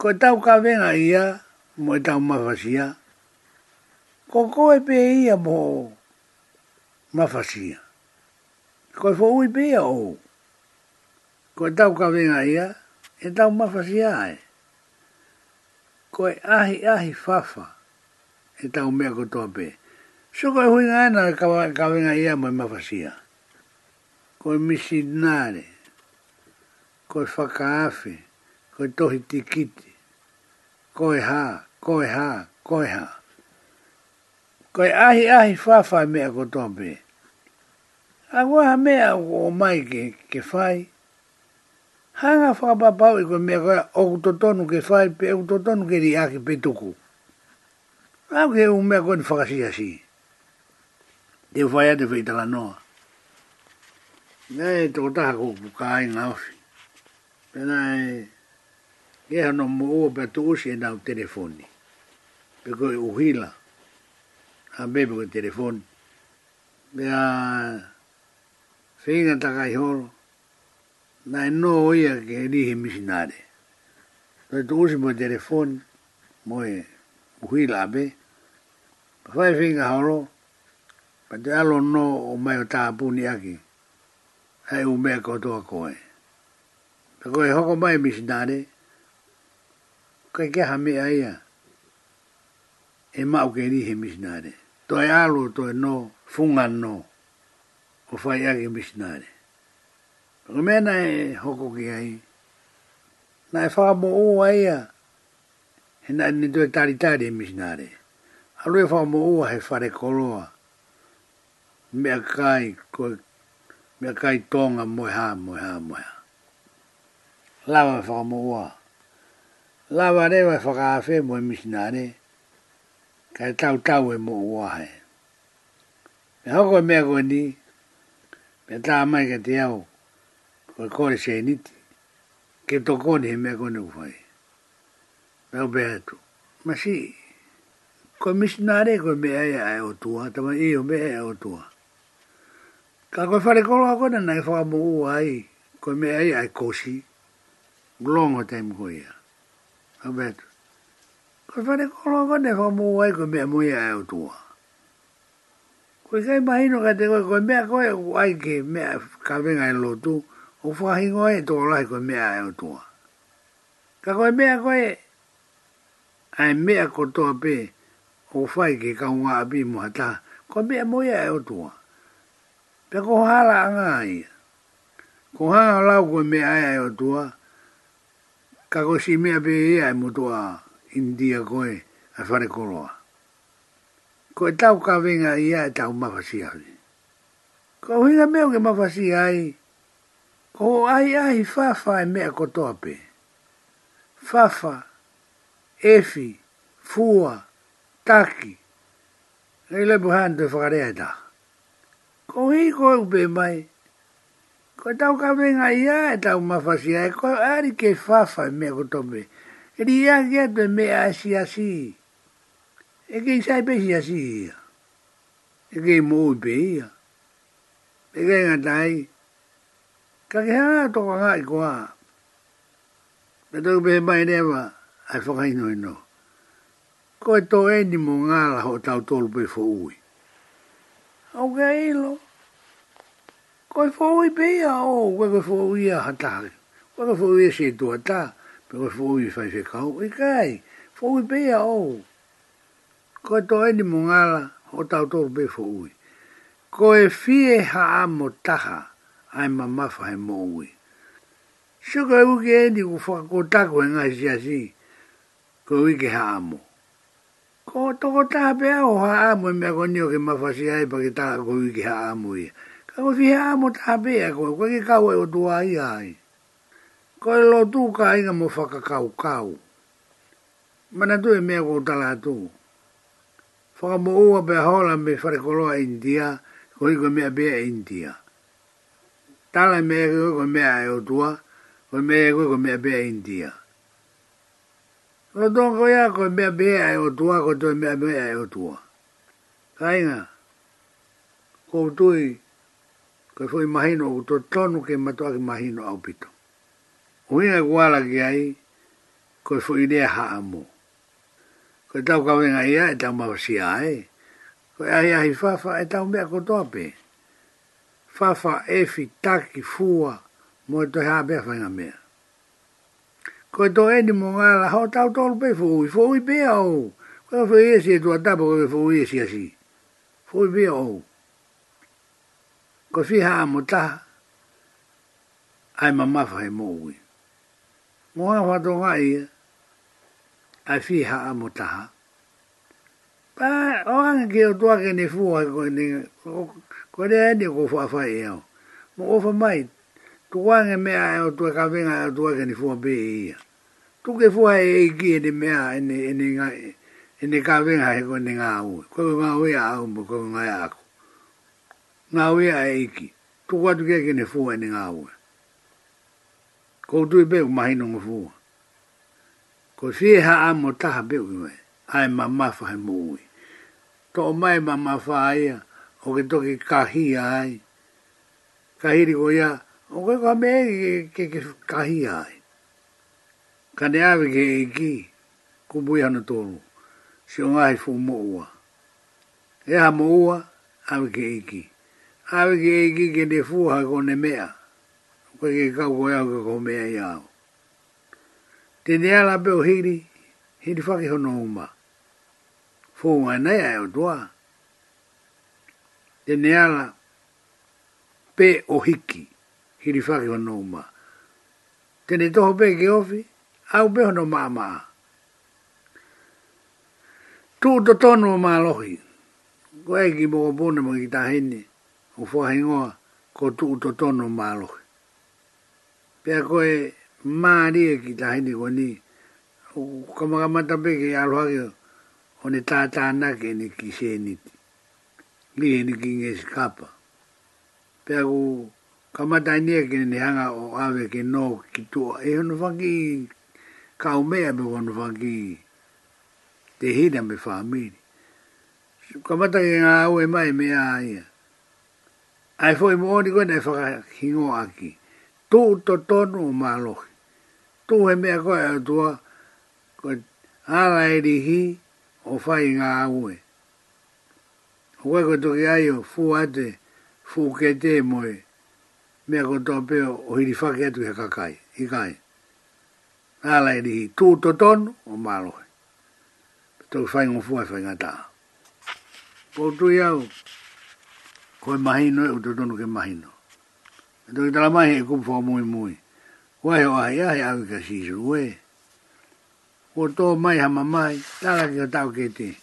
Koe tau ka venga ia, mo e tau mawhasia. Ko koe pe ia mo mawhasia ko fo ui bia o ko tau ka venga ia e tau mafasi ae ko e ahi ahi fafa e tau mea ko toa pe so ko e hui na ka, ka venga ia mo e mafasi ia ko e misi nare ko e whaka afe ko e tohi tikiti ko e ha ko e ha ko e ha ko e ahi ahi fafa mea ko ko e ahi a waha mea o mai ke, ke whai. Hanga whakapapau i koe mea koe oku totonu ke whai pe oku totonu ke ri ake pe tuku. Au ke u mea koe ni whakasia si. Te whai ate whaitala noa. Nga e tō taha kō puka ai ngā osi. Pena e ke hano mo ua pe tu usi e nāu telefoni. Pe koe uhila. Ha bebe koe telefoni. Pe whinga taka i horo, na e no oia ke he rihe misinare. So e tukusi mo telefon, mo e uhi la abe, pa whai whinga horo, pa te alo no o mai o tāpuni aki, hei u mea kotoa koe. Pa koe hoko mai misinare, kai ke ha mea ia, e mau ke rihe misinare. Toi alo, toi no, funga no o fai agi misinare. Ko mena e hoko ki ai. Na e wha mo o ai a. He na ni doi tari tari e misinare. Aro e wha mo o a he whare koroa. Mea kai koe. Mea kai tonga moe ha moe ha moe ha. Lawa e wha mo o a. Lawa re wa e wha kawhe moe misinare. Kai tau tau e mo o a he. E hoko e mea koe ni. Mea koe ni. Me tā mai ka te au, koe kore se niti, ke tokoni he mea kone uwhai. Me au pēha tu. Ma si, koe misi nā re koe mea ea ae o tua, tama i e o mea ea o tua. Ka koe whare koro a kone nai whaka mo ua ai, koe mea ea ae kosi, long o taim koe ea. Au pēha tu. Koe whare koro a kone whaka mo ua ai, koe mea mo e o tua. Ko ka imagino ka te koe, koe mea koe, ai ke mea ka venga e lotu, o whahingo e tō lai koe mea e utua. Ka koe mea koe, ai mea ko tō pē, o whai ke ka unga api mo hata, koe mea mo ia e utua. Pe ko hala anga ia. Ko hanga lau koe mea ai e utua, ka koe si mea pē ia e mutua india koe, a whare koroa ko e tau ka venga ia e tau mawasi ai. Ko huina meo ke mawasi ai, ko ai ai fafa e mea kotoa pe. Fafa, efi, fua, taki, e lebo hando e whakarea e taha. Ko hi ko e upe mai, ko e tau ka venga ia e tau mawasi ai, ko ari ke fafa e mea kotoa pe. Ria ke atu e mea asi asi. Ria ke mea asi asi e ki sai pe sia si e ki mo pe ia e ki nga tai ka ki ha to ka nga i kua pe to pe mai ne wa ai fo kai no no ko e to e ni mo nga la ho tau tolu pe fo ui au ka e lo ko e fo ui pe ia o ue ko fo ui a hata ue ko fo ui a se tua ta pe ko fo ui fai fe kau i e kai fo ui pe ia o oh ko to ni mungala o tau tōru pe ui. Ko e fie haa mo taha ai ma mafa e mo ui. ko e uke e ni kufakotako e ngai si asi ko uke haa mo. Ko toko taha pe o haa mo e mea konio ke mafa si ai pa ke taha ko uke haa mo ia. Ka ko fie haa mo taha pe a ko e kwa ki kau e o tua ai ai. Ko e lo tuka ai ka mo ka kau. kau. Mana tu e mea ko tala tuu mo whakamoua be hola me wharekoloa India, koi koe be bea India. Tala mea koe koe mea e o me mea koe koe mea bea India. Koe tonko ia koe mea bea e otua, koe toi mea bea e otua. Kainga, koe tui, koe fui mahino, koe to tonu ke matua ke mahino au pito. Uinga kuala ki ai, ko foi ne haa moa ko tau ka wenga ia e tau mawasi ae. Ko ai ai fafa e tau mea kotoa pe. Fafa e fi taki fua mo e toi hape a whainga mea. Ko e toi eni mo ngala hao tau tolu pe fuhui, fuhui pe au. Ko e fuhui esi e tua tapo ko e fuhui esi asi. Fuhui pe au. Ko fi haa mo taha. Ai mamafa he mo ui. Mo hana whatonga ia. afiha amutaha. Pa orang ki o tua ke ni fua ko ko ko e o. Mo ofa mai tu wange mea o ka venga e o fua be ia. Tu ke fua e mea ngai ka venga e ko ngā Ko ngā au mo ko ako. Ngā fua ngā Ko ngā ko fie ha amo taha beu i mai, ai ma mafa hai mui. To o mai ma mafa aia, o ke toki kahia ai. Kahiri ko ia, o ke kwa me ke ke ke kahia ai. Kane awe ke eki, kubui hana tonu, si o ngai fu moua. E ha moua, awe ke eki. Awe ke eki ke ne fuha ko ne mea, ko ke kau ko ia e ko mea iau te nea la beo hiri, hiri whake hono uma. Fōngai nei ai o doa. Te nea la pe o hiki, hiri whake hono uma. Te ne toho pe ke ofi, au pe hono maa maa. Tū to tonu o maa lohi, ko ei ki moko pune mo ki tahini, o fuahingoa, ko tū to tonu o maa lohi. Pea koe, maria e ki ta hini ko ni kamaka mata pe ki aloha ki o ni tata na ke ni ki se ni ti li ni ki nge skapa pe aku kamata ni e ke ni hanga o ave ke no ki tua e hono whaki ka umea me hono whaki te hina me whamiri kamata ki ngā au e mai mea aia ai foi mo ni go na fa ki ngo aki tu to tonu maloki tu he mea koe atua, koe ala e rihi o whai ngā aue. O koe koe toki ai fu ate, fu ke te moe, mea koe toa peo o hiri whake atu he kakai, i kai. Ala e rihi, tu to tonu o maloe. Toki whai ngā fuai whai ngā taa. Po tu iau, koe mahino e utotonu ke mahino. Toki tala mahi e kumfo mui mui. Wai o ai ai au ka sisu ue. O tō mai hama mai, tāra ki o tau kete.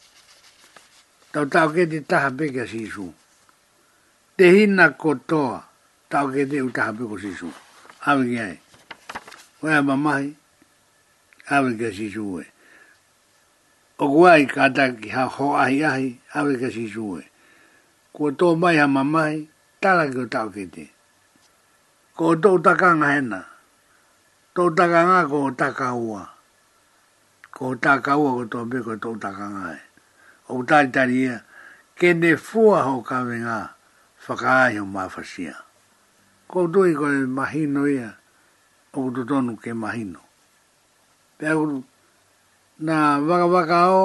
Tau tau kete taha pe ka sisu. Te hina ko tōa, tau kete u taha pe ka sisu. Awe ki ai. Wai hama mai, awe ka sisu ue. O kuai kata ki ha ho ai ai, awe ka sisu ue. Ko tō mai hama mai, tāra ki o tau kete. Ko tō takanga hena tō takanga ko o takaua. Ko o takaua ko tō mbeko tō takanga e. O tari tari ia, kene fua ho kawe ngā whakaai ho mawhasia. Ko tui ko e mahino ia, o tō tonu ke mahino. Pea kuru, nā waka waka o,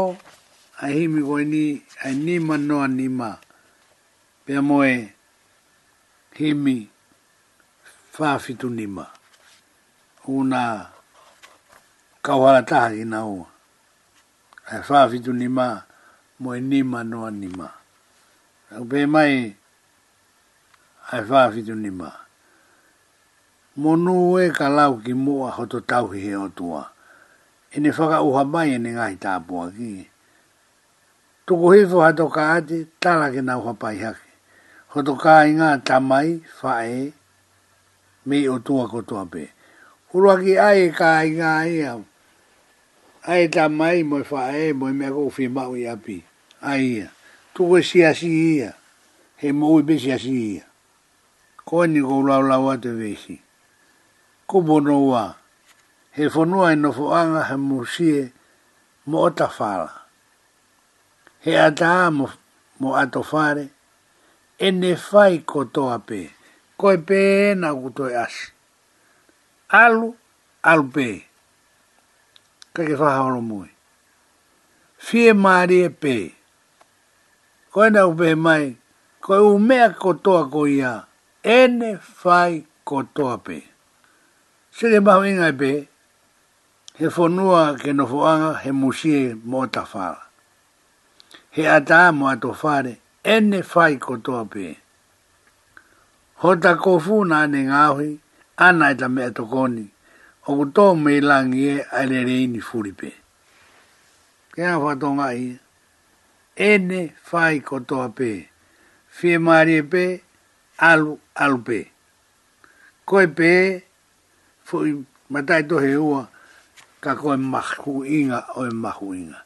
a himi ko ni, a nima noa ma. Pea mo e, himi, whawhitu ni ma una kawala taha ki na ua. E ni ma, mo e nima no ni ma. Au pē mai, ai whawhitu ni ma. Mo nu e ka lau ki mua hoto tauhi he o tua. E ne whaka uha mai e ne ngai tāpua ki. Tuku hifu hato ka ate, tala ke nau hapai hake. Hoto ka inga tamai, whae, me o tua ko kotoa pēr uruaki ai e ka ai ngā ia. Ai ta mai mo fa e mo me ko fi ma u api. Ai ia. Tu ko si asi ia. He mo u si asi ia. Ko ni ko la la wa te vesi. Ko bo no wa. He fo no ai anga he mo si e mo ta fala. He ata mo mo ato fare. E ne fai ko to ape. Ko e pe na ku to e asi alu alu pe ka ke fa hono mui fie mari e pe ko na u pe mai ko u me ko to ko ia ene fai ko pe se le mau inga e pe he fonua ke no foanga he musie mo ta fa he ata mo ato fare ene fai ko to pe ho ta ko fu na ne ngahui, ana e tamea tokoni, o ku tō me langi e aere reini furipe. Kea whatonga i, ene whai kotoa pē, fie maari e pē, alu alu pē. Koe pē, fui matai tohe ua, ka koe mahu inga o e mahu inga.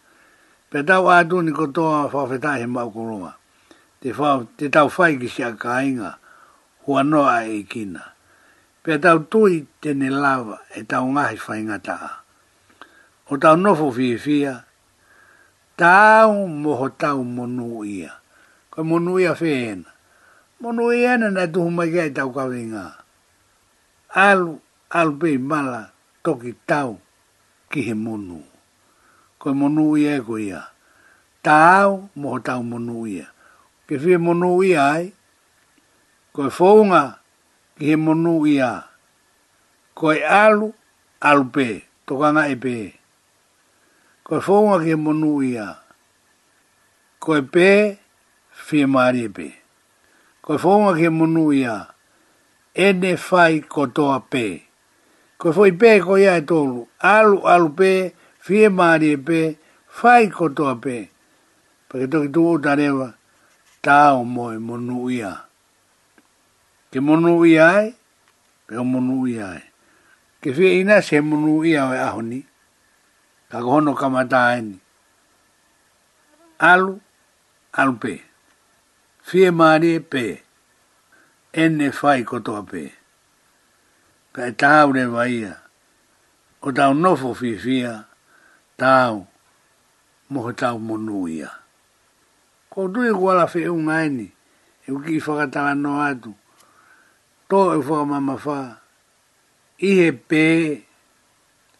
Pea tau atu ni kotoa whawhetai he maukurunga. Te, whaw, te tau whai ki si a kainga, hua noa e kina pe tau tui tene lava e tau ngahi whaingata. O tau nofo fie fia, tau moho tau monu ia. Koe monu ia whena. Monu ia na tuhu mai kia e tau kawinga. Alu, alu pe mala toki tau ki he monu. Koe monu ia e koe ia. Tau moho tau monu ia. Ke fie monu ia ai, koe fōunga ge monu ia ko e alu alu pe tokanga e pe ko e fonga ge monu ia ko e pe fie mari e pe ko e fonga ge monu ia ene fai kotoa pe ko e foi pe ko ia e tolu alu alu pe fie mari e pe fai kotoa pe pake toki tu o tarewa tau moe monu ia ke monu i ai, pe o monu i ai. Ke whi ina se monu i ai e ahoni, ka kohono kamata aini. Alu, alu pe. Whi e maari pe. Ene whai kotoa pe. Ka e tāu re waia. O tāu nofo whi whia, tāu, moho tāu monu i ai. Ko tui kuala whi e unaini, e uki i whakatala no atu to e fo ma ma fa i he pe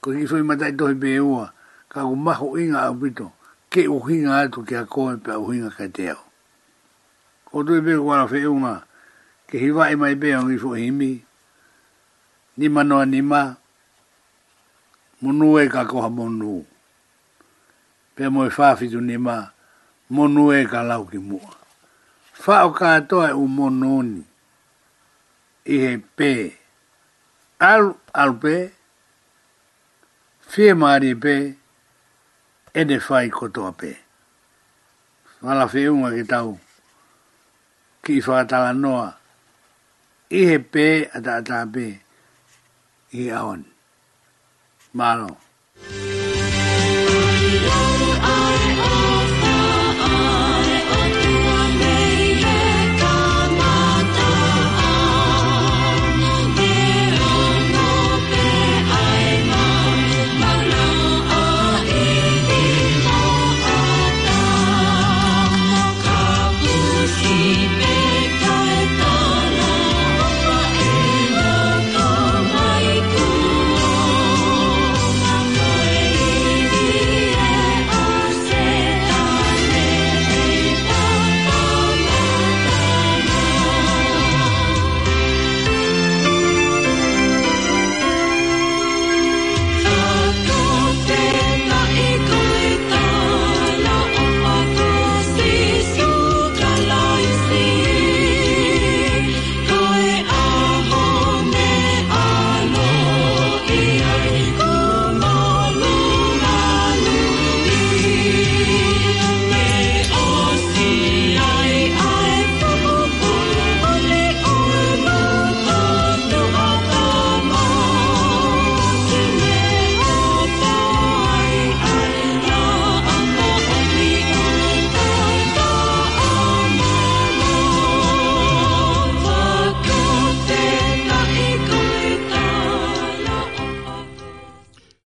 ko i soi mata i to be ua ka ku maho inga u pito ke u hinga atu ke a koe pe u hinga ka te au ko tu be kua fe unga ke hi vai mai be angi fo himi ni manoa ni ma monu e ka koha monu pe mo fa fi fafitu ni ma monu e ka lau ki mua fa o ka to e u mononi e he pē. Al, al pē, fie maari pē, e ne whai kotoa pē. Wala whiunga ki tau, ki i whakatala noa, i he pē ata ta ta pē, i aon. Mālo. Mālo.